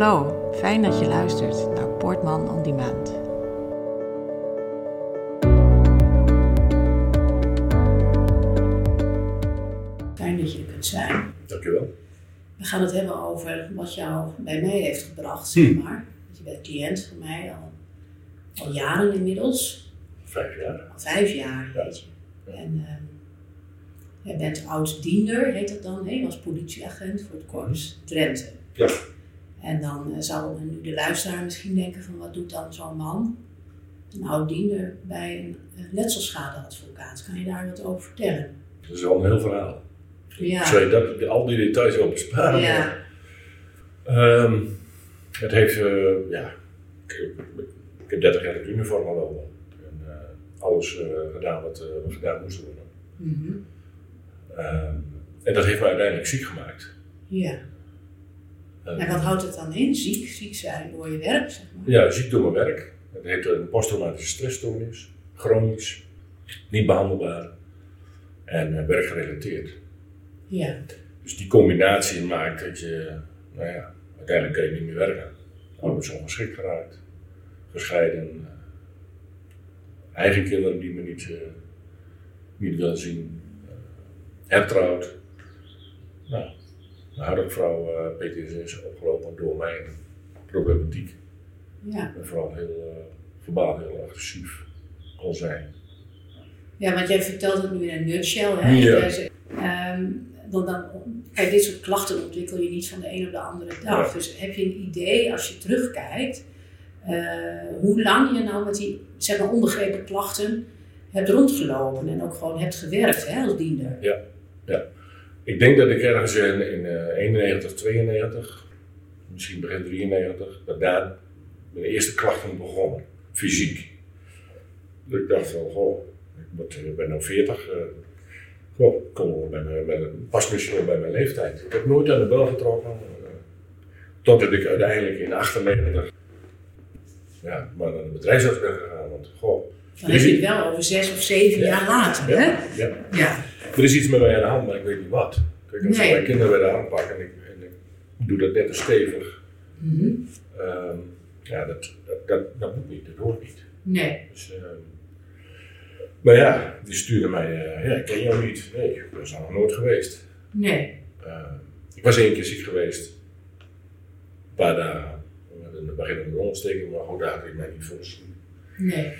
Hallo, fijn dat je luistert naar Portman on Demand. Fijn dat je er kunt zijn. Dankjewel. We gaan het hebben over wat jou bij mij heeft gebracht, zeg Hm. maar. Je bent cliënt van mij al, al jaren inmiddels. Vijf jaar. Al vijf jaar, Ja. weet je. En ehm jij bent oud-diender, heet dat dan. hè? Je was politieagent voor het Corpus Drenthe. Ja. En dan eh, zal nu de luisteraar misschien denken van wat doet dan zo'n man, een oud-diender, bij een letselschadeadvocaat. Kan je daar wat over vertellen? Dat is wel een heel verhaal. Ja. Zou je dat, al die details wel besparen? Ja. Ehm, het heeft, eh, ja, ik, ik heb 30 jaar het uniform al lopen. En eh, alles gedaan wat, wat gedaan moest worden. Mhm. Ehm, en dat heeft me uiteindelijk ziek gemaakt. Ja. Ehm, En wat houdt het dan in? Ziek, ziek zijn door je werk, zeg maar. Ja, ziek door mijn werk. Het heet een posttraumatische stressstoornis. Chronisch. Niet behandelbaar. En eh, werkgerelateerd. Ja. Dus die combinatie maakt dat je, nou ja, uiteindelijk kan je niet meer werken. Arbeidsongeschikt geraakt, gescheiden, eh, eigen kinderen die me niet, eh, niet willen zien, uh, hertrouwd. Nou, een huidige vrouw uh, PTSS opgelopen door mijn problematiek. Ja. En vooral heel uh, verbaal, heel agressief kon zijn. ja, want jij vertelt het nu in een nutshell. Hè? Ja. Zegt, ehm, dan, dan, kijk, dit soort klachten ontwikkel je niet van de een op de andere dag. Ja. Dus heb je een idee, als je terugkijkt, eh, hoe lang je nou met die zeg maar, onbegrepen klachten hebt rondgelopen en ook gewoon hebt gewerkt hè, als diender? Ik denk dat ik ergens in, in uh, 91, 92, misschien begin 93, dat daar mijn eerste klachten begonnen, fysiek. Dus ik dacht van, goh, ik ben nu 40, uh, goh, kom bij pas misschien bij mijn leeftijd. Ik heb nooit aan de bel getrokken, uh, totdat ik uiteindelijk in 98 ja, maar naar de bedrijfsarts ben gegaan. Want, goh, Dan heb je het wel over zes of zeven Ja. jaar later, hè? ja, ja. Er is iets met mij aan de hand, maar ik weet niet wat. Kijk, als Nee. ik mijn kinderen werden aanpakken en ik, en ik doe dat net te stevig, Mhm. ehm, ja, dat, dat, dat, dat moet niet, dat hoort niet. Nee. Dus, ehm, maar ja, die stuurde mij, eh, ja, ik ken jou niet. Nee, ik daar nog nooit geweest. Nee. Ehm, ik was één keer ziek geweest, een paar dagen, met een beginnende longontsteking, maar goed, daar had ik mij niet voor. Nee.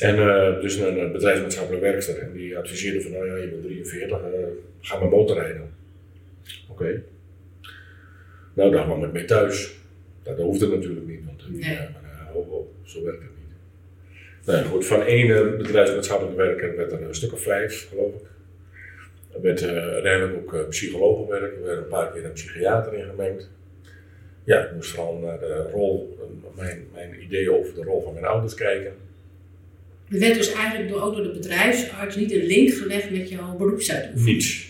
En eh, dus een bedrijfsmaatschappelijk werkster. En die adviseerde van, nou ja, je bent 43, eh, ga maar motorrijden. Oké. Nou, daar kwam ik mee thuis. Dat hoefde natuurlijk niet, want eh, Nee. ja, maar, zo werkt het niet. Nou ja, goed, van één bedrijfsmaatschappelijk werker werd er een stuk of vijf, geloof ik. Er werd uiteindelijk ook uh, psychologenwerk, er werd een paar keer een psychiater ingemengd. Ja, ik moest vooral naar de rol, mijn, mijn ideeën over de rol van mijn ouders kijken. Er werd dus eigenlijk door, ook door de bedrijfsarts niet een link gelegd met jouw beroepsuitoefening. Niets.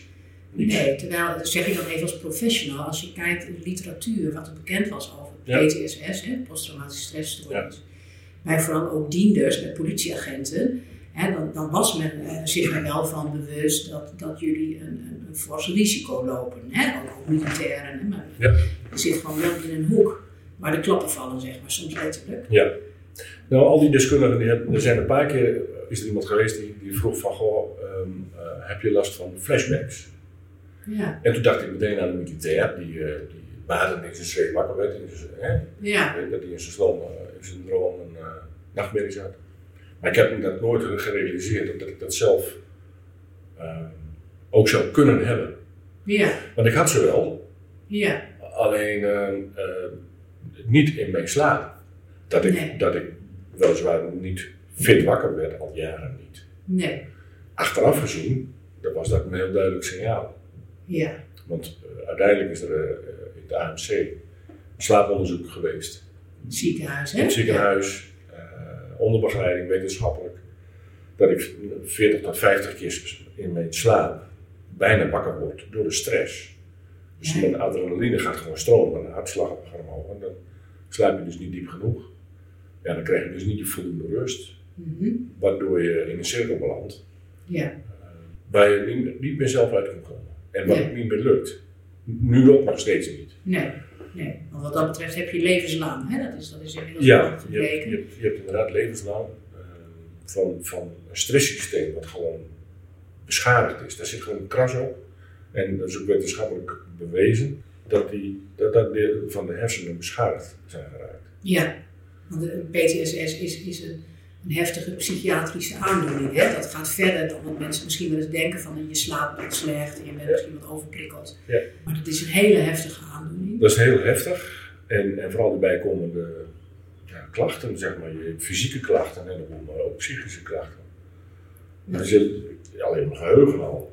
Niets. Nee, terwijl, dat zeg ik dan even als professional, als je kijkt in de literatuur wat er bekend was over Ja. PTSS, hè, posttraumatische stressstoornis, maar vooral ook dienders met politieagenten, hè, dan, dan was men eh, zich er wel van bewust dat, dat jullie een, een, een fors risico lopen. Hè, ook, ook militairen, hè, maar Ja. je zit gewoon wel in een hoek waar de klappen vallen, zeg maar, soms letterlijk. Ja. Nou, al die deskundigen, die hebben, er zijn een paar keer, eh, is er iemand geweest die, die vroeg van, goh, ehm, eh, heb je last van flashbacks? Ja, En toen dacht ik meteen aan de militair, die, eh die baden in zijn zweet wakker werd, hè, ja, dat hij in zijn droom, in zijn droom een uh, nachtmerrie had. Maar ik heb me dat nooit gerealiseerd, dat ik dat zelf uh, ook zou kunnen hebben. ja, Want ik had ze wel, ja, alleen uh, niet in mijn slaap. Dat ik, Nee. dat ik weliswaar niet fit wakker werd, al jaren niet. nee, Achteraf gezien, dat was dat een heel duidelijk signaal. ja, Want uh, uiteindelijk is er uh, in het AMC een slaaponderzoek geweest. ziekenhuis, hè? In het ziekenhuis, uh, onder begeleiding, wetenschappelijk. Dat ik 40 tot 50 keer in mijn slaap bijna wakker word door de stress. Dus Ja. mijn adrenaline gaat gewoon stromen, mijn hartslag gaat omhoog. En dan slaap je dus niet diep genoeg. Ja, dan krijg je dus niet de voldoende rust. Mhm. Waardoor je in een cirkel belandt Ja, waar je niet, niet meer zelf uit kunt komen. En wat Nee. ook niet meer lukt. Nu ook nog steeds niet. nee, Nee, want wat dat betreft heb je levenslang. Hè? Dat, is, dat is inmiddels Ja, je hebt, je, hebt, je hebt inderdaad levenslang eh, van, van een stresssysteem wat gewoon beschadigd is. Daar zit gewoon een kras op. En dat is ook wetenschappelijk bewezen dat, die, dat, dat deel van de hersenen beschadigd zijn geraakt. Ja, want een PTSS is, is een, een heftige psychiatrische aandoening. Hè? Dat gaat verder dan wat mensen misschien wel eens denken van je slaapt wat slecht en je bent misschien wat overprikkeld. Ja. Maar dat is een hele heftige aandoening. Dat is heel heftig. En, en vooral de bijkomende ja, klachten, zeg maar, je fysieke klachten en maar ook psychische klachten. Ja. Er zit alleen mijn geheugen al,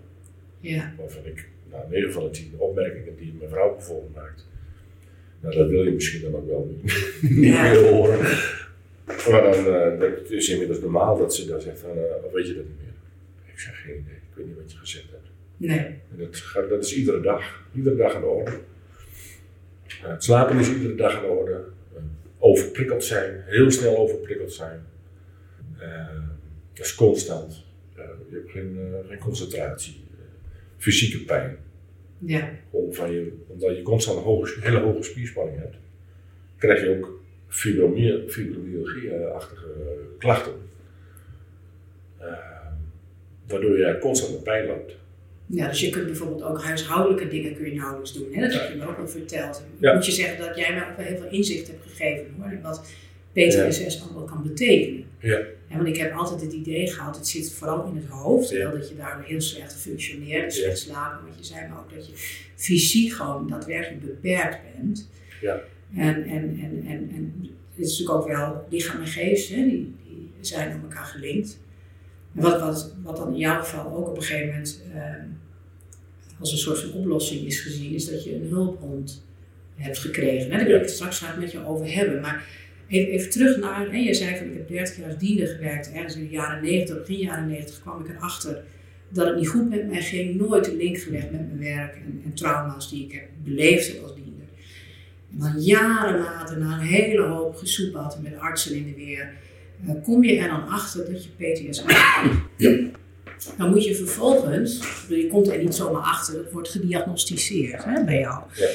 Ja, waarvan ik nou, 9 van de 10 opmerkingen die mijn vrouw bijvoorbeeld maakt. Dat wil je misschien dan ook wel niet, Ja. meer horen. Maar dan eh, dat is inmiddels normaal dat ze dan zegt van, eh, of weet je dat niet meer? Ik zeg geen idee, ik weet niet wat je gezegd hebt. nee. En dat, gaat- dat is iedere dag, iedere dag aan de orde. Eh, het slapen is iedere dag aan de orde. Overprikkeld zijn, heel snel overprikkeld zijn. Dat is constant. Je hebt geen, geen concentratie. Fysieke pijn. Ja, van je, omdat je constant een hoge, hele hoge spierspanning hebt, krijg je ook fibromyalgie- fibromyalgie-achtige klachten. Eh, waardoor je constant met pijn loopt. Ja, dus je kunt bijvoorbeeld ook huishoudelijke dingen kun je nauwelijks doen. Hè? Dat heb je me ook al verteld. Ja. Moet je zeggen dat jij mij ook wel heel veel inzicht hebt gegeven hoor, in wat PTSS allemaal kan betekenen. Ja. Ja, want ik heb altijd het idee gehad, het zit vooral in het hoofd. Wel dat je daar heel slecht functioneert, slecht slapen, wat je zei, maar ook dat je fysiek gewoon daadwerkelijk beperkt bent. Ja. En, en, en, en, en het is natuurlijk ook wel lichaam en geest, hè? Die, die zijn aan elkaar gelinkt. En wat, wat, wat dan in jouw geval ook op een gegeven moment ehm, als een soort van oplossing is gezien, is dat je een hulphond hebt gekregen. Hè? Daar wil ik het straks graag met je over hebben. Maar even, even terug naar, hè? je zei van ik heb 30 jaar als diender gewerkt. Ergens in de jaren 90, begin jaren 90 kwam ik erachter dat het niet goed met mij ging. Nooit de link gelegd met mijn werk en, en trauma's die ik heb beleefd als diender. En dan jaren later, na een hele hoop gesoepatten met artsen in de weer, eh, kom je er dan achter dat je PTSS hebt. Dan moet je vervolgens, je komt er niet zomaar achter, het wordt gediagnosticeerd hè, bij jou. Ja.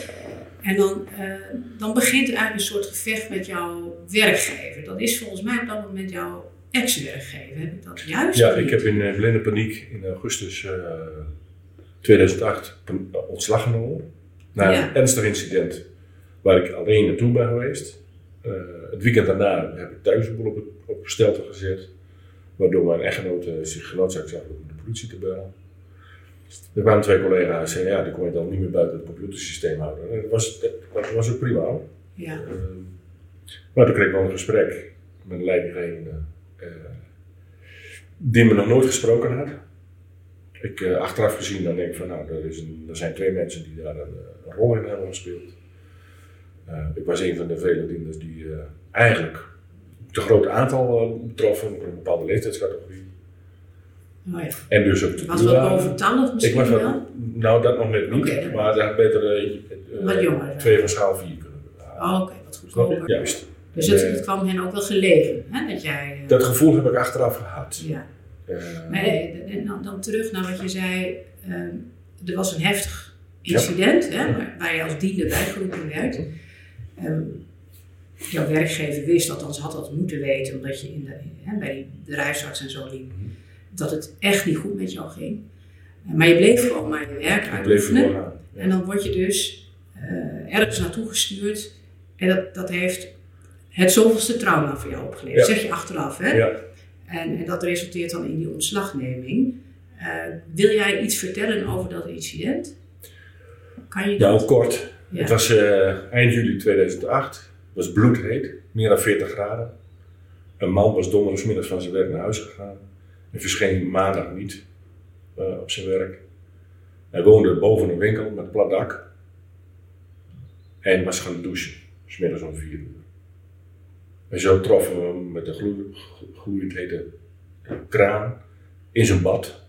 En dan, eh, dan begint eigenlijk een soort gevecht met jouw werkgever. Dat is volgens mij op dat moment jouw ex-werkgever. Heb ik dat juist? Ja, ik heb in uh, blinde paniek in augustus eh, 2008 pen- ontslag genomen. Na Ja. een ernstig incident waar ik alleen naartoe ben geweest. Eh, het weekend daarna heb ik thuis een boel op, het, op stelte gezet. Waardoor mijn echtgenote zich genoodzaakt zag om de politie te bellen. Er kwamen twee collega's en zeiden, ja, dan kon je dan niet meer buiten het computersysteem houden. En dat was, dat was ook prima. Ja, Ehm, maar toen kreeg ik wel een gesprek met een leidinggevende eh, die me nog nooit gesproken had. Ik, eh, achteraf gezien dan denk ik van nou, er, is een, er zijn twee mensen die daar een, een rol in hebben gespeeld. Eh, ik was een van de vele dienders die eigenlijk te groot aantal betroffen, een bepaalde leeftijdscategorie. oh ja. En dus ook te Was waren. boventallig Ik misschien was wel? nou dat nog net niet, maar daar had beter twee van schaal vier Oh, Oké, wat goedkoper. Juist. Dus het, het kwam hen ook wel gelegen, hè, dat jij... eh, Dat gevoel heb ik achteraf gehad. Ja. Maar dan, dan terug naar wat je zei. ehm, er was een heftig incident hè, waar, waar je als diender bijgeroepen werd. Ehm, jouw werkgever wist, althans had dat moeten weten, omdat je in de, hè, bij die bedrijfsarts en zo liep, dat het echt niet goed met jou ging. Eh, maar je bleef gewoon maar je werk uitoefenen. Ja. En dan word je dus eh, ergens naartoe gestuurd. En dat, dat heeft het zoveelste trauma voor jou opgeleverd. Ja. Zeg je achteraf, hè? Ja. En, en dat resulteert dan in die ontslagneming. Eh, wil jij iets vertellen over dat incident? Kan je dat? Nou, kort. Ja. Het was eh, eind juli 2008. Het was bloedheet, meer dan 40 graden. Een man was donderdagsmiddags van zijn werk naar huis gegaan. En verscheen maandag niet eh, op zijn werk. Hij woonde boven een winkel met plat dak. En was gaan douchen, smiddags om 4 uur. En zo troffen we hem met een gloe- gloeiend hete kraan in zijn bad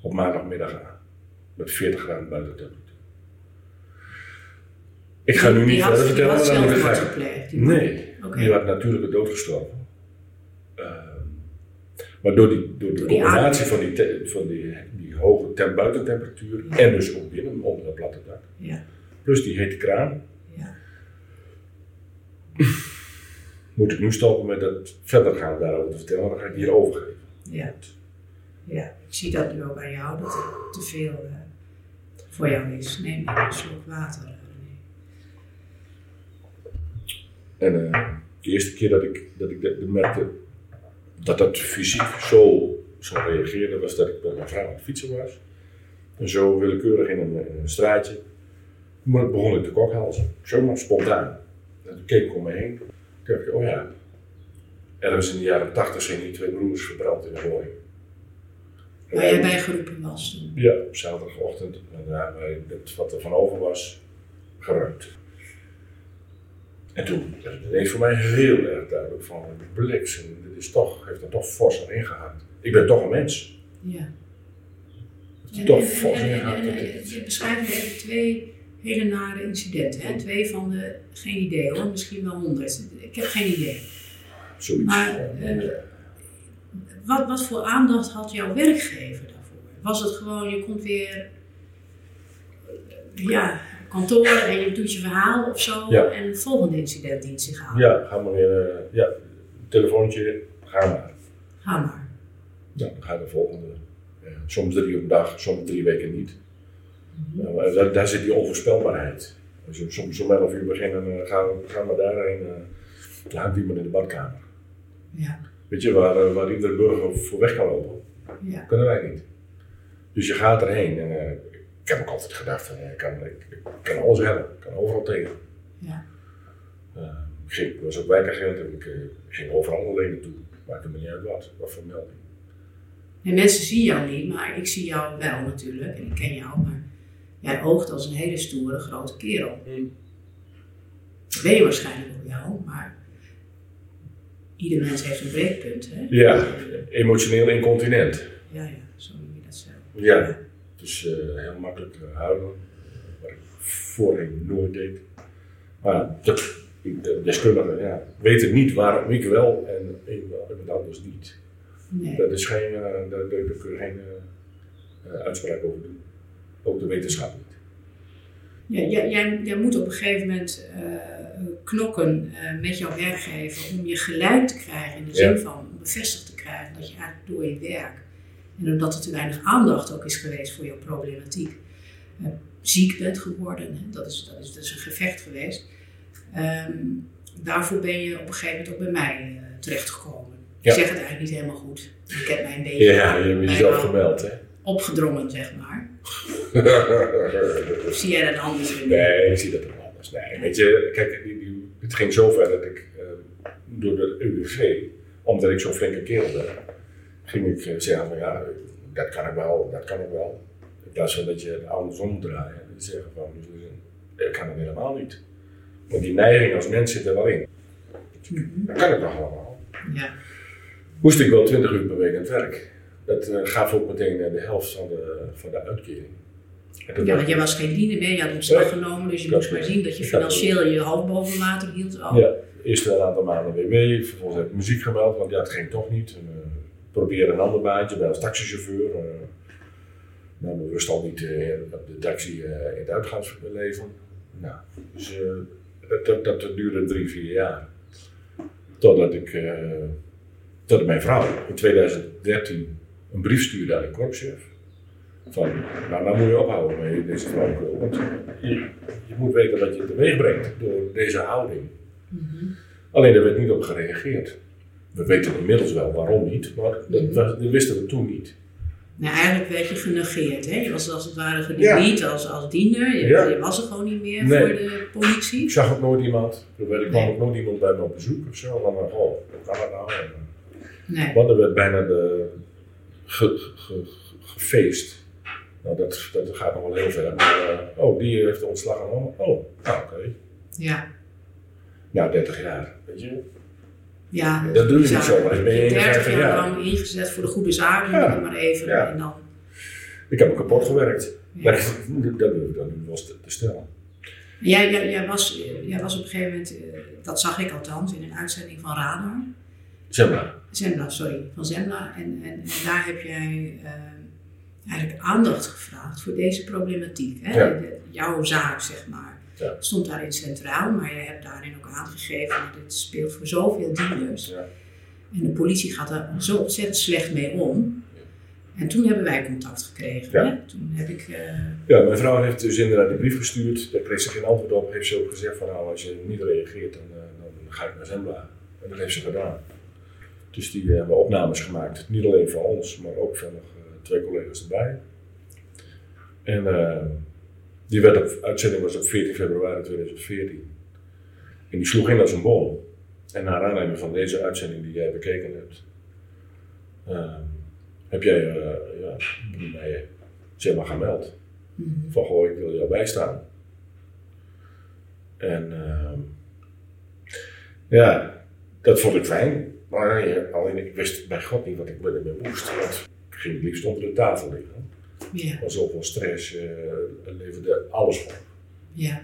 op maandagmiddag aan. Met 40 graden buiten temperatuur. Ik ga nu niet verder vertellen, maar dan ik-. Nee, die had natuurlijke dood gestorven. Ehm, maar door, die, door de combinatie van, die, te- van die, die hoge tem buitentemperatuur en dus ook binnen onder dat platte dak, Ja. plus die hete kraan. Moet ik nu stoppen met het verder gaan daarover te vertellen, dan ga ik hier overgeven. Ja. ja, ik zie dat nu ook bij jou, dat het te veel uh, voor jou is. Neem een slok water. En uh, de eerste keer dat ik, dat ik de, merkte dat dat fysiek zo, zo reageerde, was dat ik met mijn vrouw aan het fietsen was. En zo willekeurig in een, in een straatje. Maar begon ik te kokhalzen. Zomaar spontaan. En toen keek ik om me heen. Toen dacht ik, oh ja. Ergens in de jaren tachtig zijn die twee broers verbrand in de gooi. Waar jij bij geroepen was toen? Ja, op zaterdagochtend. En daar wat er van over was, geruimd. En toen werd het ineens voor mij heel erg duidelijk van bliksem, dit is toch, heeft er toch fors aan ingehaakt. Ik ben toch een mens. Ja. Toch fors en, ingehaakt. Je beschrijft even twee hele nare incidenten. Hè? Twee van de, geen idee hoor, misschien wel honderd. Ik heb geen idee. Zoiets. Maar uh, wat, wat voor aandacht had jouw werkgever daarvoor? Was het gewoon, je komt weer ja, kantoor en je doet je verhaal of zo Ja. en het volgende incident dient zich aan. Ja, ga maar weer, eh, ja, telefoontje, ga maar. Ga maar. Ja, dan ga je de volgende. eh, soms drie op een dag, soms drie weken niet. Nou, daar, daar zit die onvoorspelbaarheid. Als je soms om 11 uur beginnen, uh, ga, ga maar daarheen. uh, dan hangt iemand in de badkamer. Ja. Weet je, waar, uh, waar iedere burger voor weg kan lopen. Ja. kunnen wij niet. Dus je gaat erheen. En uh, ik heb ook altijd gedacht, uh, ik, kan, ik, ik, kan alles hebben, ik kan overal tegen. Ja. Uh, ik, ging, ik was ook wijkagent en ik, ik ging overal alleen naartoe. Maakte me niet uit wat, wat voor melding. En mensen zien jou niet, maar ik zie jou wel natuurlijk en ik ken jou, maar jij oogt als een hele stoere grote kerel. Mm. Dat ben je waarschijnlijk ook wel, maar ieder mens heeft een breekpunt. Hè? Ja, emotioneel incontinent. Ja, ja, zo noem je dat zelf. Ja, dus uh, heel makkelijk huilen, wat ik voorheen nooit deed. Maar dat, de deskundigen ja, weten niet waarom ik wel en iemand anders niet. Nee. Dat is geen, uh, daar, daar, daar kun je geen uitspraak over doen. Ook de wetenschap niet. Ja, jij, jij, jij moet op een gegeven moment knokken met jouw werkgever om je gelijk te krijgen in de zin Ja. van bevestigd te krijgen dat je eigenlijk door je werk en omdat er te weinig aandacht ook is geweest voor jouw problematiek, uh, ziek bent geworden. Hè? Dat, is, dat, is, dat is een gevecht geweest. Um, daarvoor ben je op een gegeven moment ook bij mij uh, terechtgekomen. Ja. Ik zeg het eigenlijk niet helemaal goed. Ik heb mij een beetje Ja, je hebt jezelf gemeld, hè? opgedrongen, zeg maar. Of zie jij dat anders? In? Nee, ik zie dat ook anders. Nee, weet je, kijk, het ging zover dat ik uh, door de UWV, omdat ik zo'n flinke kerel ben, ging ik uh, zeggen van ja, dat kan ik wel, dat kan ik wel. In plaats van dat je het andersom draaien en zeggen van ik kan het helemaal niet. Want die neiging als mens zit er wel in. Dat kan ik nog allemaal. Ja. Moest ik wel 20 uur per week aan het werk. Dat uh, gaf ook meteen de helft van de, van de uitkering. Ja, want jij was geen diener meer, je had ontslag genomen, dus je moest maar zien dat je financieel je hoofd boven water hield. Oh. Ja, eerst een aantal maanden WW, vervolgens heb ik muziek gemeld, want ja, het ging toch niet. En, uh, probeer een ander baantje, ben als taxichauffeur. Uh, nou, bewust al niet uh, de taxi in het uitgaansleven. Nou, dus dat, dat, dat, duurde drie, vier jaar. Totdat ik, totdat mijn vrouw in 2013 een brief stuurde aan de korpschef. Van, nou, nou moet je ophouden met deze flauwekul. Want je, je, moet weten wat je teweeg brengt door deze houding. Mhm. Mm -hmm. Alleen daar werd niet op gereageerd. We weten inmiddels wel waarom niet, maar dat, dat wisten we toen niet. Nou, eigenlijk werd je genegeerd. Hè? Je was als het ware gedebiet ja. als, als diener. Je, ja. je, was er gewoon niet meer nee. voor de politie. Ik zag ook nooit iemand. Er kwam nee. ook nooit iemand bij me op bezoek of zo. Dan maar, oh, hoe kan dat nou? Nee. Want er werd bijna de, ge, ge, ge, gefeest. Nou, dat, dat gaat nog wel heel ver. Maar, uh, oh, die heeft de ontslag genomen. Oh, ah, oké. Okay. Ja. Nou, 30 jaar, weet je. Ja, dat doe je niet zo, maar ik ben 30 jaar, lang ingezet voor de goede zaak, ja. maar even. Ja. En dan... Ik heb me kapot gewerkt. Ja. Dat, dat durf ik dan nu wel te, te stellen. Jij, jij, jij, was, jij was op een gegeven moment, uh, dat zag ik althans, in een uitzending van Radar. Zembla. Zembla, sorry, van Zembla. En, en, en daar heb jij uh, eigenlijk aandacht gevraagd voor deze problematiek. Hè? Ja. De, jouw zaak, zeg maar. Ja. Stond daarin centraal, maar je hebt daarin ook aangegeven dat dit speelt voor zoveel dienders. Ja. En de politie gaat daar zo ontzettend slecht mee om. En toen hebben wij contact gekregen. Ja. Hè? Toen heb ik. eh, Ja, mijn vrouw heeft dus inderdaad die brief gestuurd. Daar kreeg ze geen antwoord op. Heeft ze ook gezegd van nou, als je niet reageert, dan, eh, dan ga ik naar Zembla. En dat heeft ze gedaan. Dus die eh, hebben opnames gemaakt. Niet alleen van ons, maar ook van nog eh, twee collega's erbij. En eh, die werd op, uitzending was op 14 februari 2014. En die sloeg in als een bom. En naar aanleiding van deze uitzending die jij bekeken hebt, heb jij ja, mij zeg maar gemeld mhm. van goh, ik wil jou bijstaan. En ja, dat vond ik fijn. Maar ja, alleen ik wist bij God niet wat ik met hem moest. Want ik ging het liefst onder de tafel liggen. Ja, was zoveel stress, eh het leverde alles op. ja,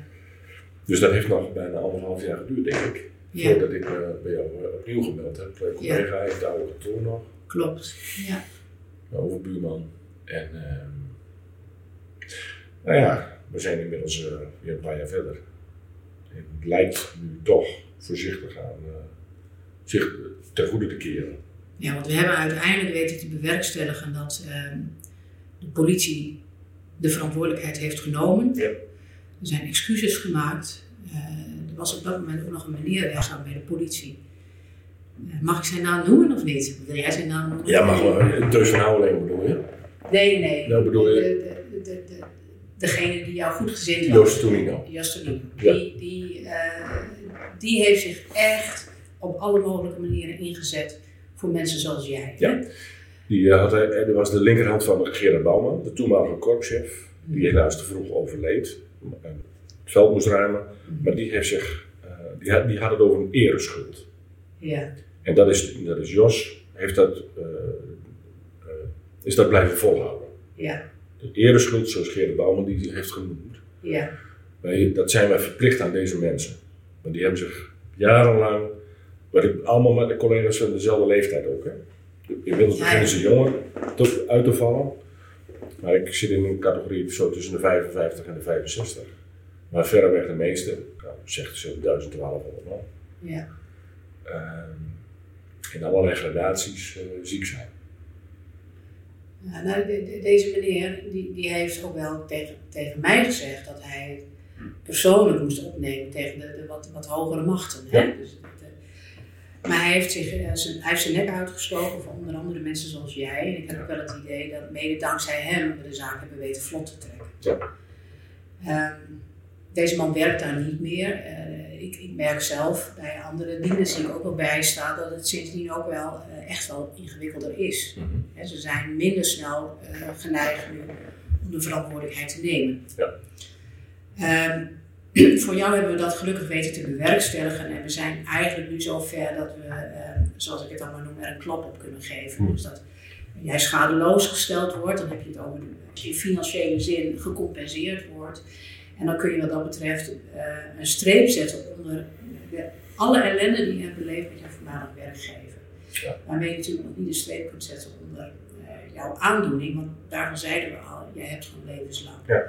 Dus dat heeft nog bijna anderhalf jaar geduurd, denk ik. ja, Voordat ik me bij jou eh, opnieuw gemeld heb. Collega in het oude kantoor nog. klopt. Ja, mijn overbuurman. En ehm, nou ja, we zijn inmiddels eh, weer een paar jaar verder. En het lijkt nu toch voorzichtig aan eh, zich ten goede te keren. ja, want we hebben uiteindelijk weten te bewerkstelligen dat ehm, de politie de verantwoordelijkheid heeft genomen. Ja. Er zijn excuses gemaakt. Eh, er was op dat moment ook nog een meneer werkzaam bij de politie. Eh, mag ik zijn naam noemen of niet? Wil jij zijn naam noemen? Ja, maar gewoon, Teus van Houweling bedoel je? Nee, nee. Nou, bedoel je- De, de, de, de- degene die jou goed gezind was. Joost Tonino. Jastelino. Ja. Die, die, eh, die heeft zich echt op alle mogelijke manieren ingezet voor mensen zoals jij. Ja. Die eh, had, hij- er was de linkerhand van Gerard Bouwman, de toenmalige korpschef, die helaas te vroeg overleed. En het veld moest ruimen. Maar die, heeft zich, eh, die, had, die had het over een ereschuld. Ja, En dat is, dat is Jos, heeft dat, eh, eh, is dat blijven volhouden. ja, De ereschuld, zoals Gerard Bouwman die heeft genoemd, ja, wij, dat zijn wij verplicht aan deze mensen. Want die hebben zich jarenlang, wat ik, allemaal met de collega's van dezelfde leeftijd ook. Hè. Inmiddels beginnen ze jonger te- uit te vallen. Maar ik zit in een categorie zo tussen de 55 en de 65. Maar verreweg de meeste, nou, zegt ze 1200 man, ja, ehm, in allerlei gradaties eh, ziek zijn. Ja, nou, de- de- deze meneer die, die heeft ook wel tegen, tegen mij gezegd dat hij het persoonlijk moest opnemen tegen de, de wat, wat hogere machten. Hè? Ja. Dus, maar hij heeft, zich, eh, zijn, hij heeft zijn nek uitgestoken voor onder andere mensen zoals jij. En ik heb ook wel het idee dat mede dankzij hem we de zaak hebben weten vlot te trekken. Ja. Ehm, deze man werkt daar niet meer. Eh, ik, ik merk zelf bij andere dieners die ik ook wel bijsta dat het sindsdien ook wel eh, echt wel ingewikkelder is. Hè, ze zijn minder snel geneigd nu om de verantwoordelijkheid te nemen. Ja. Ehm, voor jou hebben we dat gelukkig weten te bewerkstelligen en we zijn eigenlijk nu zo ver dat we, ehm, zoals ik het dan maar noem, er een klap op kunnen geven. Hmm. Dus dat jij schadeloos gesteld wordt, dan heb je het over in financiële zin gecompenseerd wordt. En dan kun je wat dat betreft eh, een streep zetten onder de, alle ellende die je hebt beleefd met je voormalig werkgever. Ja. Waarmee je natuurlijk nog niet een streep kunt zetten onder eh, jouw aandoening, want daarvan zeiden we al, jij hebt gewoon levenslang. Ja.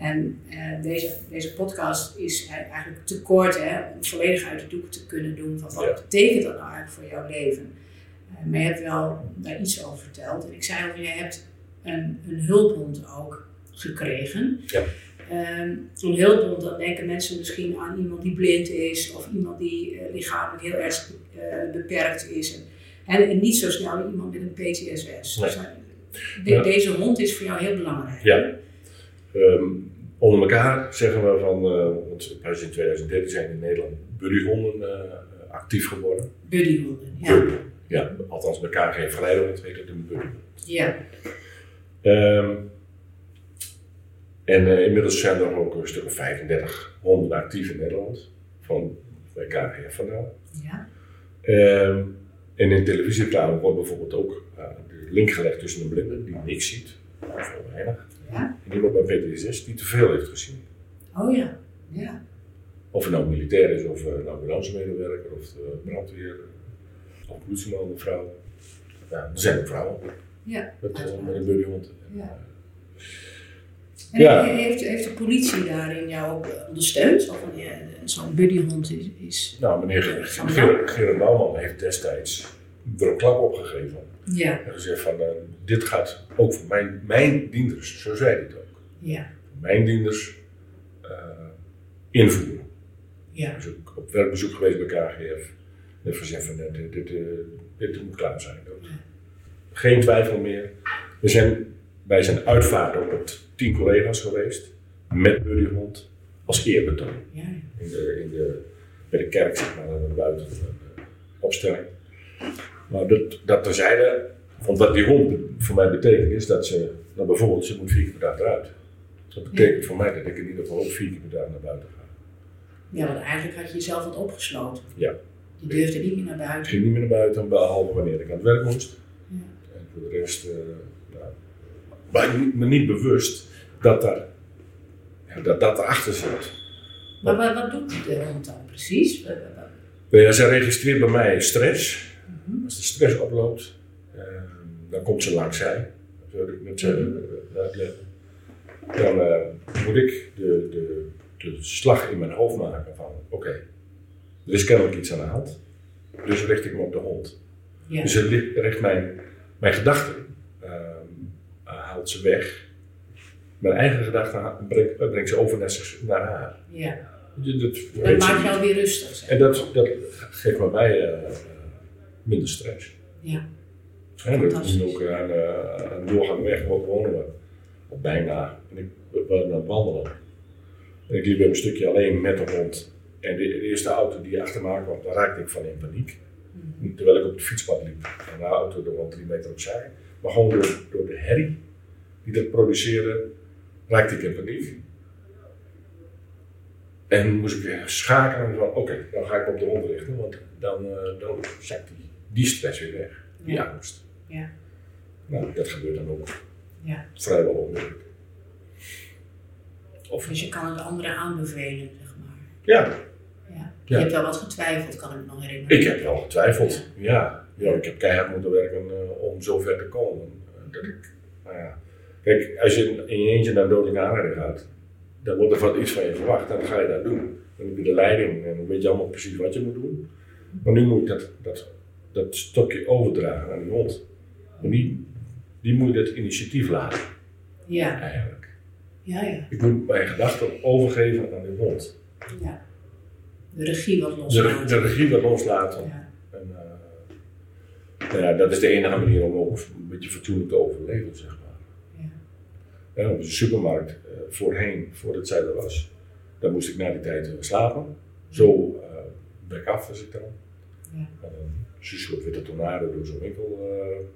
En eh, deze, deze podcast is e- eigenlijk te kort hè, om volledig uit de doek te kunnen doen van wat Ja. betekent dat nou eigenlijk voor jouw leven. Eh, maar je hebt wel daar iets over verteld. En ik zei al, je hebt een, een hulphond ook gekregen. Ja. Ehm, een hulphond, dan denken mensen misschien aan iemand die blind is of iemand die eh, lichamelijk heel erg eh, beperkt is. En, en niet zo snel iemand met een PTSS. Nee. Dus, eh, de- Ja. Deze hond is voor jou heel belangrijk. Ja. Ehm, onder elkaar zeggen we van, eh, want in 2013 zijn in Nederland buddyhonden eh, actief geworden. Buddyhonden, ja. Buddy. Ja, althans elkaar geen verleiding, heet het een buddy. Ja, Ehm, en eh, inmiddels zijn er ook een stuk of 35 honden actief in Nederland, van bij KGF vandaan. ja, Ehm, en in televisiereclame wordt bijvoorbeeld ook de link gelegd tussen een blinde die niks ziet, of heel weinig, ja. en iemand met PTSS die te veel heeft gezien. Oh ja, ja. Of het nou militair is, of eh, een ambulancemedewerker, of de brandweer, of politieman, vrouw. Ja, er zijn ook vrouwen Ja, met, eh, met een buddyhond. Ja. En Ja. heeft, heeft de politie daarin jou ook ondersteund? Of van, ja, zo'n buddyhond is, is... Nou, meneer Gerard Bouwman heeft destijds er een klap op gegeven. Ja, En gezegd van, eh, dit gaat ook voor mijn, mijn dienders, zo zei hij het ook. ja, Mijn dienders eh, invoeren. ja. Dus ook op werkbezoek geweest bij KGF. En gezegd van, eh, dit, dit, dit moet klaar zijn. Geen twijfel meer. We zijn bij zijn uitvaart ook met tien collega's geweest. Met Buddyhond. Als eerbetoon. ja. in de, in de, bij de kerk, zeg maar, de buiten een opstelling. Maar dat, dat terzijde, want wat die hond voor mij betekent is dat ze, nou bijvoorbeeld, ze moet vier keer per dag eruit. Dat betekent voor mij dat ik in ieder geval ook vier keer per dag naar buiten ga. Ja, want eigenlijk had je jezelf wat opgesloten. Ja. Je durfde niet meer naar Ik buiten. ging niet meer naar buiten, behalve wanneer ik aan het werk moest. Ja. En voor de rest, eh nou, maar niet- me niet bewust dat daar, ja, dat, dat erachter zit. Maar wat, wat doet de hond dan precies? Nou ja, ze registreert bij mij stress. Mhm. Als de stress oploopt, eh, dan komt ze langs zij. Zo ik met ze eh, uitleggen. Dan eh, moet ik de, de, de slag in mijn hoofd maken van oké, er is kennelijk iets aan de hand. Dus richt ik me op de hond. Ja. Dus richt mijn, mijn gedachten, ehm, haalt ze weg. Mijn eigen gedachten brengt, brengt ze over naar, zich- naar haar. ja. Dat, dat Dat maakt jou weer rustig. zeg. En dat, dat geeft bij mij eh, eh, minder stress. Ja. En dat is ook aan, eh, aan de doorgang weg, wat wonen we. Of bijna. En ik waren aan het wandelen. En ik liep een stukje alleen met de hond. En de, de eerste auto die achter me kwam, daar raakte ik van in paniek. Mhm. Terwijl ik op de fietspad liep. En de auto er wel drie meter opzij. Maar gewoon door, door de herrie die dat produceerde, raakte ik in paniek. En moest ik weer schakelen van, oké, dan ga ik op de hond richten, want dan, eh dan zakt die, die stress weer weg, die Ja. angst. Ja. Nou, dat gebeurt dan ook Ja. vrijwel onmiddellijk. Of, Dus je kan het anderen aanbevelen, zeg maar. ja, Ja. Je hebt wel wat getwijfeld, kan ik me nog herinneren. ik heb wel getwijfeld. Ja, ja ik heb keihard moeten werken eh, om zo ver te komen. Eh, dat ik, nou ja. Kijk, als je in je eentje naar een dodelijke aanrijding gaat, dan wordt er wat iets van je verwacht en dan ga je dat doen. Dan heb je de leiding en dan weet je allemaal precies wat je moet doen. Maar nu moet ik dat, dat, dat stokje overdragen aan die hond. En die, die moet je het initiatief laten, Ja. eigenlijk. Ja, ja. Ik moet mijn gedachten overgeven aan die hond. ja. De regie wat loslaten. de regie wat loslaten. Ja. En, eh, nou ja, dat is de enige manier om ook een beetje fatsoenlijk te overleven, zeg maar. Ja. Ja, op de supermarkt, eh, voorheen, voordat zij er was, dan moest ik na die tijd eh, slapen. Zo uh, af was ik dan. Ja. En zo'n soort witte tornado door zo'n winkel eh,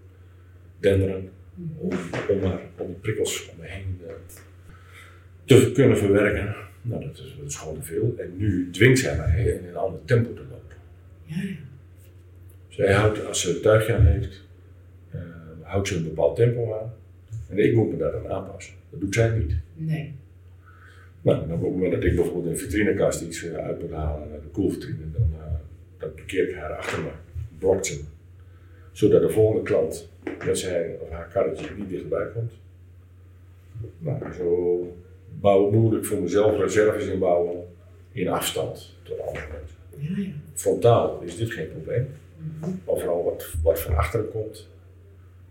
denderen. Om, om, maar, om die prikkels om me heen eh, te kunnen verwerken. Nou, dat is, dat is gewoon te veel. En nu dwingt zij mij in een ander tempo te lopen. Ja. Zij houdt, als ze een tuigje aan heeft, eh, houdt ze een bepaald tempo aan. En ik moet me daar dan aanpassen. Dat doet zij niet. Nee. Nou, op het moment dat ik bijvoorbeeld in een vitrinekast iets uit moet halen, naar de koelvitrine, dan, eh, dan parkeer ik haar achter me, blokt ze me. Zodat de volgende klant met zijn of haar karretje niet dichterbij komt. Nou, zo bouw, moet ik voor mezelf reserves inbouwen in afstand tot andere mensen. Ja, ja. Frontaal is dit geen probleem. Mhm. Maar vooral wat, wat van achteren komt,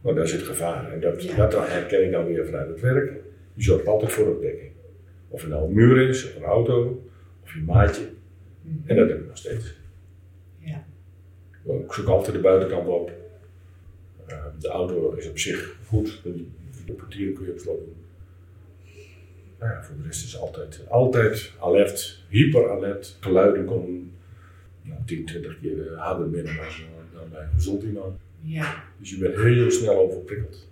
maar daar zit gevaar. En dat, Ja. dat herken ik dan weer vanuit het werk. Je zorgt altijd voor opdekking. Of het nou een muur is, of een auto, of je maatje. Mhm. En dat heb ik nog steeds. Ja. Ik zoek altijd de buitenkant op. Eh, de auto is op zich goed, de portieren kun je op slot doen. Nou ja, voor de rest is altijd, altijd alert, hyper alert. Geluiden komen nou, 10, 20 keer eh, harder binnen dan, eh, dan bij een gezond iemand. Ja. Dus je bent heel snel overprikkeld.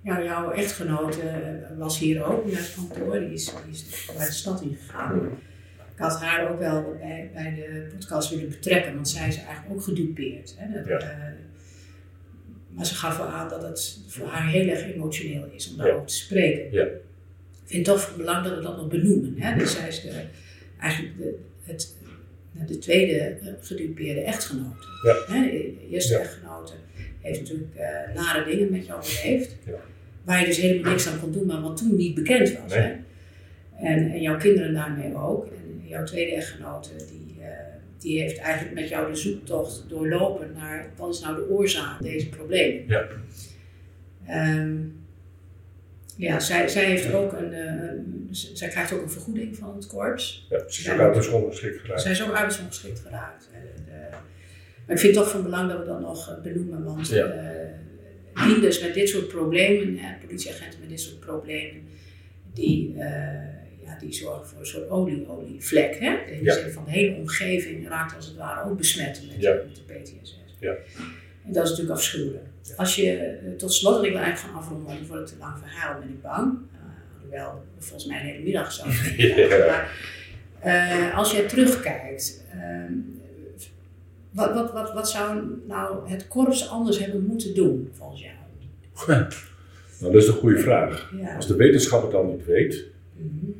Ja, jouw echtgenote eh, was hier ook in het kantoor, die is, die is naar de stad ingegaan. Ik had haar ook wel bij, bij de podcast willen betrekken, want zij is eigenlijk ook gedupeerd. Hè? Dat, Ja. eh, maar ze gaf wel aan dat het voor haar heel erg emotioneel is om daarover te spreken. Ja. Ik vind het toch van belang dat we dat nog benoemen. Hè? Dus zij is de, eigenlijk de, het, de tweede gedupeerde echtgenote. Hè? De eerste echtgenote heeft natuurlijk eh, nare dingen met jou beleefd. Waar je dus helemaal niks aan kon doen, maar wat toen niet bekend was. Nee. Hè? En, en jouw kinderen daarmee ook. En jouw tweede echtgenote, die, eh, die heeft eigenlijk met jou de zoektocht doorlopen naar wat is nou de oorzaak van deze problemen. Ja. Ehm, ja, zij, zij, heeft ook een, eh, een- zij krijgt ook een vergoeding van het korps. Ja, ze is ook uit de school geschikt geraakt. Zij is ook arbeidsongeschikt geraakt. En, eh, maar ik vind het toch van belang dat we dat nog benoemen, want Ja. dienders met dit soort problemen, hè, politieagenten met dit soort problemen, die, ja, die zorgen voor een soort olie, olievlek. Hè? In de Ja. zin van de hele omgeving raakt als het ware ook besmet met, Ja. met de PTSS. Ja. En dat is natuurlijk afschuwelijk. Als je, eh, tot slot, ik wil eigenlijk gaan afronden, want voor het te lang verhaal ben ik bang. Uh, hoewel we volgens mij een hele middag zou. Maar eh, als je terugkijkt, ehm, wat, wat, wat, wat zou nou het korps anders hebben moeten doen volgens jou? Nou, dat is een goede vraag. Ja. Als de wetenschap het dan niet weet, Mhm.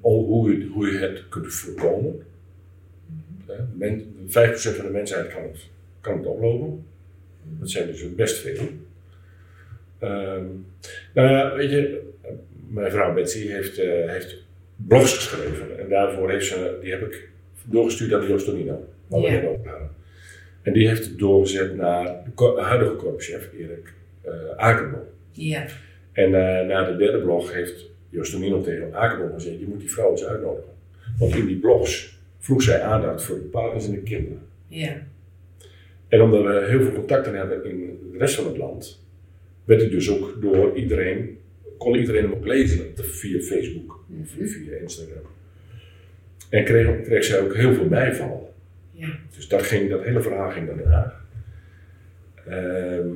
Hoe, je, hoe je het kunt voorkomen. Hè, men, 5% van de mensheid kan het, kan het oplopen. Dat zijn dus best veel. Ehm, nou ja, weet je, mijn vrouw Betsy heeft, eh, heeft blogs geschreven. En daarvoor heeft ze, die heb ik doorgestuurd aan Joost Tonino. Waar we Ja. net over hadden. En die heeft het doorgezet naar de huidige korpschef Erik uh, Akerboom. Ja. En eh, na de derde blog heeft Joost Tonino tegen Akerboom gezegd, je moet die vrouw eens uitnodigen. Want in die blogs vroeg zij aandacht voor de partners en de kinderen. Ja. En omdat we heel veel contacten hebben in de rest van het land, werd hij dus ook door iedereen, kon iedereen hem ook lezen via Facebook of Mhm. via Instagram. En kreeg, kreeg zij ook heel veel bijval. ja. Dus dat, ging, dat hele verhaal ging naar Den Haag. Ehm,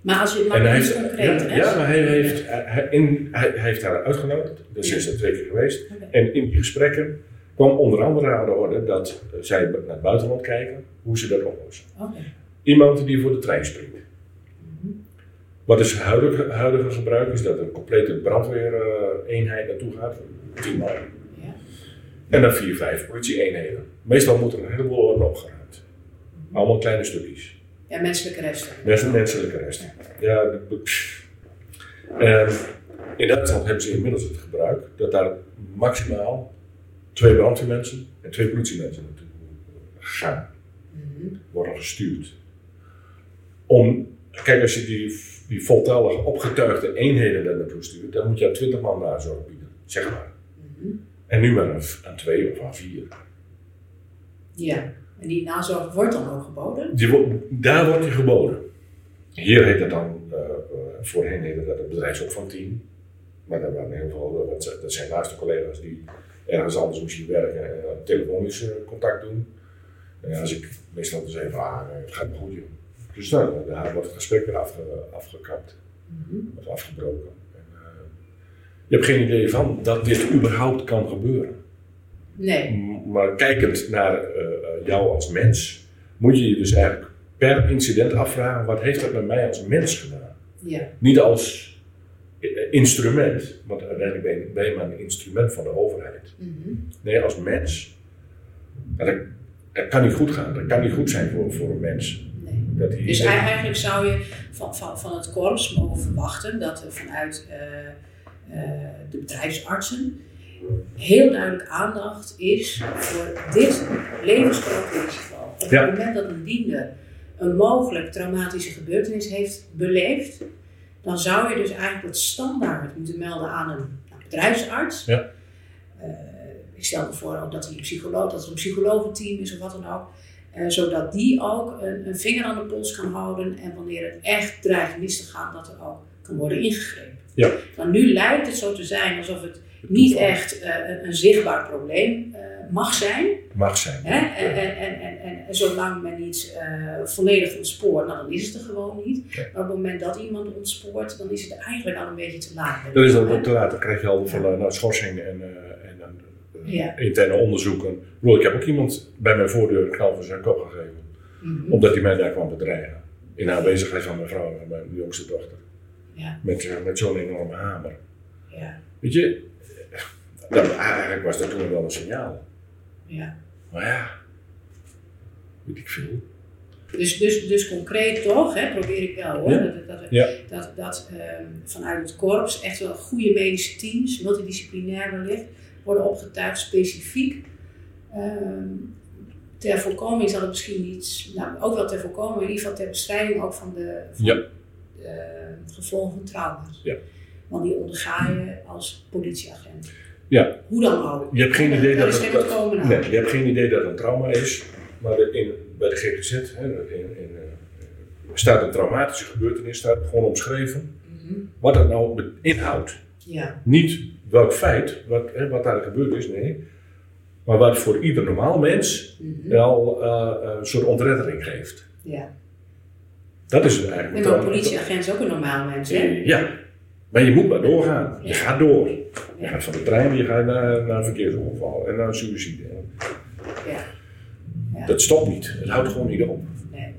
Maar als je en maar hij heeft, ja, ja, maar hij heeft, hij, in, hij, hij heeft haar uitgenodigd. Dus is er twee keer geweest. En in die gesprekken kwam onder andere aan de orde dat eh, zij naar het buitenland kijken, hoe ze dat oplossen. Iemand die voor de trein springt. Mhm. Wat is het huidige, huidige gebruik? Is dat een complete brandweereenheid naartoe gaat, tien man. Ja. En dan vier, vijf politie-eenheden. Meestal moet er een heleboel worden opgeruimd. Allemaal kleine stukjes. Ja, menselijke resten. Menselijke resten. Ja, de-. En in Duitsland hebben ze inmiddels het gebruik dat daar maximaal twee brandweermensen en twee politiemensen naartoe gaan, Mhm. worden gestuurd. Om, kijk, als je die, die voltallige opgetuigde eenheden daar naartoe stuurt, dan moet je aan twintig man nazorg bieden, zeg maar. Mhm. En nu maar aan, aan twee of aan vier. Ja. En die nazorg wordt dan ook geboden? Die, daar wordt die geboden. Hier heet het dan, eh, eh, voorheen heette dat het bedrijfsopvangteam. Maar dat, waren heel veel, dat zijn- dat zijn naaste collega's die ergens anders misschien werken en telefonisch eh, contact doen. En als ik meestal zeg van, ah, het gaat me goed joh. Dus nou, daar wordt het gesprek weer afge, afgekapt, Mhm. of afgebroken. En, je hebt geen idee van dat dit überhaupt kan gebeuren. Nee. Maar kijkend naar eh, eh, jou als mens, moet je je dus eigenlijk per incident afvragen: wat heeft dat met mij als mens gedaan? Ja. Niet als eh, instrument, want uiteindelijk ben je, ben je maar een instrument van de overheid. Mhm. Nee, als mens. En dat, dat kan niet goed gaan, dat kan niet goed zijn voor, voor een mens. Nee. Dat Dus eigenlijk zou je van, van, van het korps mogen verwachten dat er vanuit de bedrijfsartsen heel duidelijk aandacht is voor dit levensgrote risico. Op het moment dat een diender een mogelijk traumatische gebeurtenis heeft beleefd, dan zou je dus eigenlijk het standaard moeten melden aan een bedrijfsarts. Ja. Eh, ik stel me voor ook dat, hij een psycholoog, dat er een psychologenteam is of wat dan ook. Eh, zodat die ook een, een vinger aan de pols kan houden en wanneer het echt dreigt mis te gaan, dat er ook kan worden ingegrepen. Ja. Nu lijkt het zo te zijn alsof het niet echt eh, een, een zichtbaar probleem eh, mag zijn. mag zijn. Hè? En, en, en, en, en, en zolang men niet eh, volledig ontspoort, nou, dan is het er gewoon niet. Ja. Maar op het moment dat iemand ontspoort, dan is het eigenlijk al een beetje te laat. Dat is dan te laat, dan krijg je al van nou, schorsing en, en dan Ja. interne onderzoeken. Ik, bedoel, ik heb ook iemand bij mijn voordeur een knal voor zijn kop gegeven. Mhm. Omdat hij mij daar kwam bedreigen. In aanwezigheid van mijn vrouw en mijn jongste dochter. Ja, Met, met zo'n enorme hamer. ja, Weet je, dat, eigenlijk was dat toen wel een signaal. ja. Maar ja, weet ik veel. Dus, dus, dus concreet toch, hè, probeer ik wel hoor, Ja. dat, dat, Ja. dat, dat ehm, vanuit het korps echt wel goede medische teams, multidisciplinair wellicht, worden opgetuigd specifiek. ehm, ter voorkoming zal het misschien niet, nou ook wel ter voorkoming, maar in ieder geval ter bestrijding ook van de van, Ja. eh, gevolgen van trauma's. Ja. Want die onderga je als politieagent. Ja. Hoe dan ook. Je hebt geen idee dat dat, nee, je hebt geen idee dat het een trauma is, maar in, bij de GGZ hè, in, in, eh, staat een traumatische gebeurtenis, staat gewoon omschreven Mhm. wat dat nou inhoudt. Ja, Niet welk feit, wat, hè, wat daar gebeurd is, nee, maar wat voor ieder normaal mens Mhm. wel eh, een soort ontreddering geeft. ja. Dat is het eigenlijk. En een politieagent is ook een normaal mens, hè? Ja, maar je moet maar doorgaan. Je gaat door. Je Ja. gaat van de trein, je gaat naar, naar een verkeersongeval en naar een suïcide. Ja. Ja. Dat stopt niet. Het houdt gewoon niet op. Nee.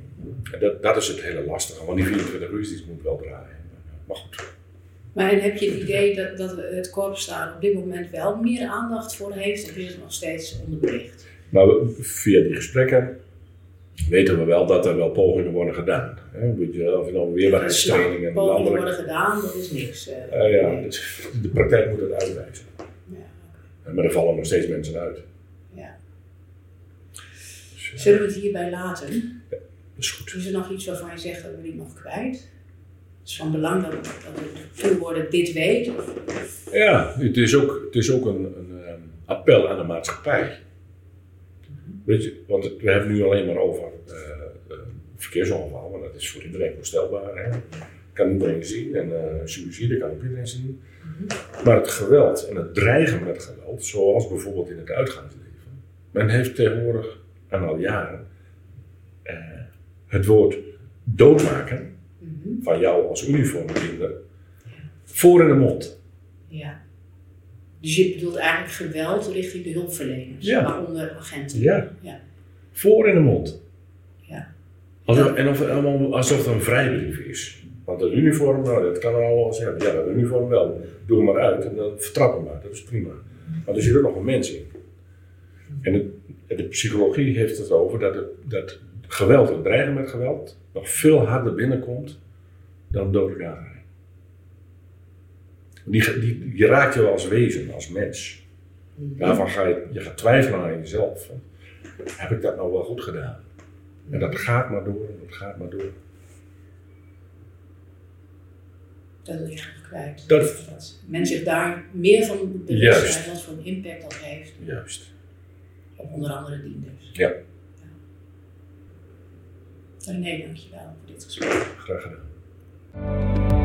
En dat, dat is het hele lastige, want die 24 uur moet wel draaien. Maar goed. Maar en heb je het idee dat, dat het korps daar op dit moment wel meer aandacht voor heeft? Of is het nog steeds onderbelicht? Maar we- via die gesprekken weten we wel dat er wel pogingen worden gedaan. Hè? Een beetje, of het nou weerbaarheidstrainingen en Pogingen landelijk. worden gedaan, dat is niks. eh. Eh, ja, Nee. dus de praktijk moet het uitwijzen. Ja, Maar er vallen nog steeds mensen uit. ja. Dus, Zullen we het hierbij laten? dat is goed. Is er nog iets waarvan je zegt dat we dit nog kwijt? Het is van belang dat, dat de toehoorder dit weet. Ja, het is ook, het is ook een, een ehm, appel aan de maatschappij. Weet je, want we hebben nu alleen maar over eh eh, verkeersongeval, maar dat is voor iedereen voorstelbaar. Hè? Kan iedereen zien en eh suïcide kan ook iedereen zien. Maar het geweld en het dreigen met geweld, zoals bijvoorbeeld in het uitgaansleven. Men heeft tegenwoordig, en al jaren, het woord doodmaken Mhm. van jou als uniformdiender voor in de mond. Ja. Dus je bedoelt eigenlijk geweld richting de hulpverleners, Ja. waaronder agenten. Ja. Ja. Voor in de mond. Ja. Alsof, en of, allemaal alsof het een vrijbrief is. Want het uniform, nou, dat kan er al wel zeggen. Ja, dat uniform wel. Doe hem maar uit en dan vertrap hem maar. Dat is prima. Maar er zit ook nog een mens in. En het, de psychologie heeft het over dat, het, dat geweld, het dreigen met geweld, nog veel harder binnenkomt dan dodelijke aanrijding. Die, die, je raakt je wel als wezen, als mens. Mhm. Daarvan ga je, je gaat twijfelen aan jezelf. Van, heb ik dat nou wel goed gedaan? En dat gaat maar door, en dat gaat maar door. Dat wil je eigenlijk kwijt. Dat- dat men zich daar meer van bewust zijn wat voor een impact dat heeft Juist. op onder andere dienders. Ja. René, dankjewel voor dit gesprek. Graag gedaan.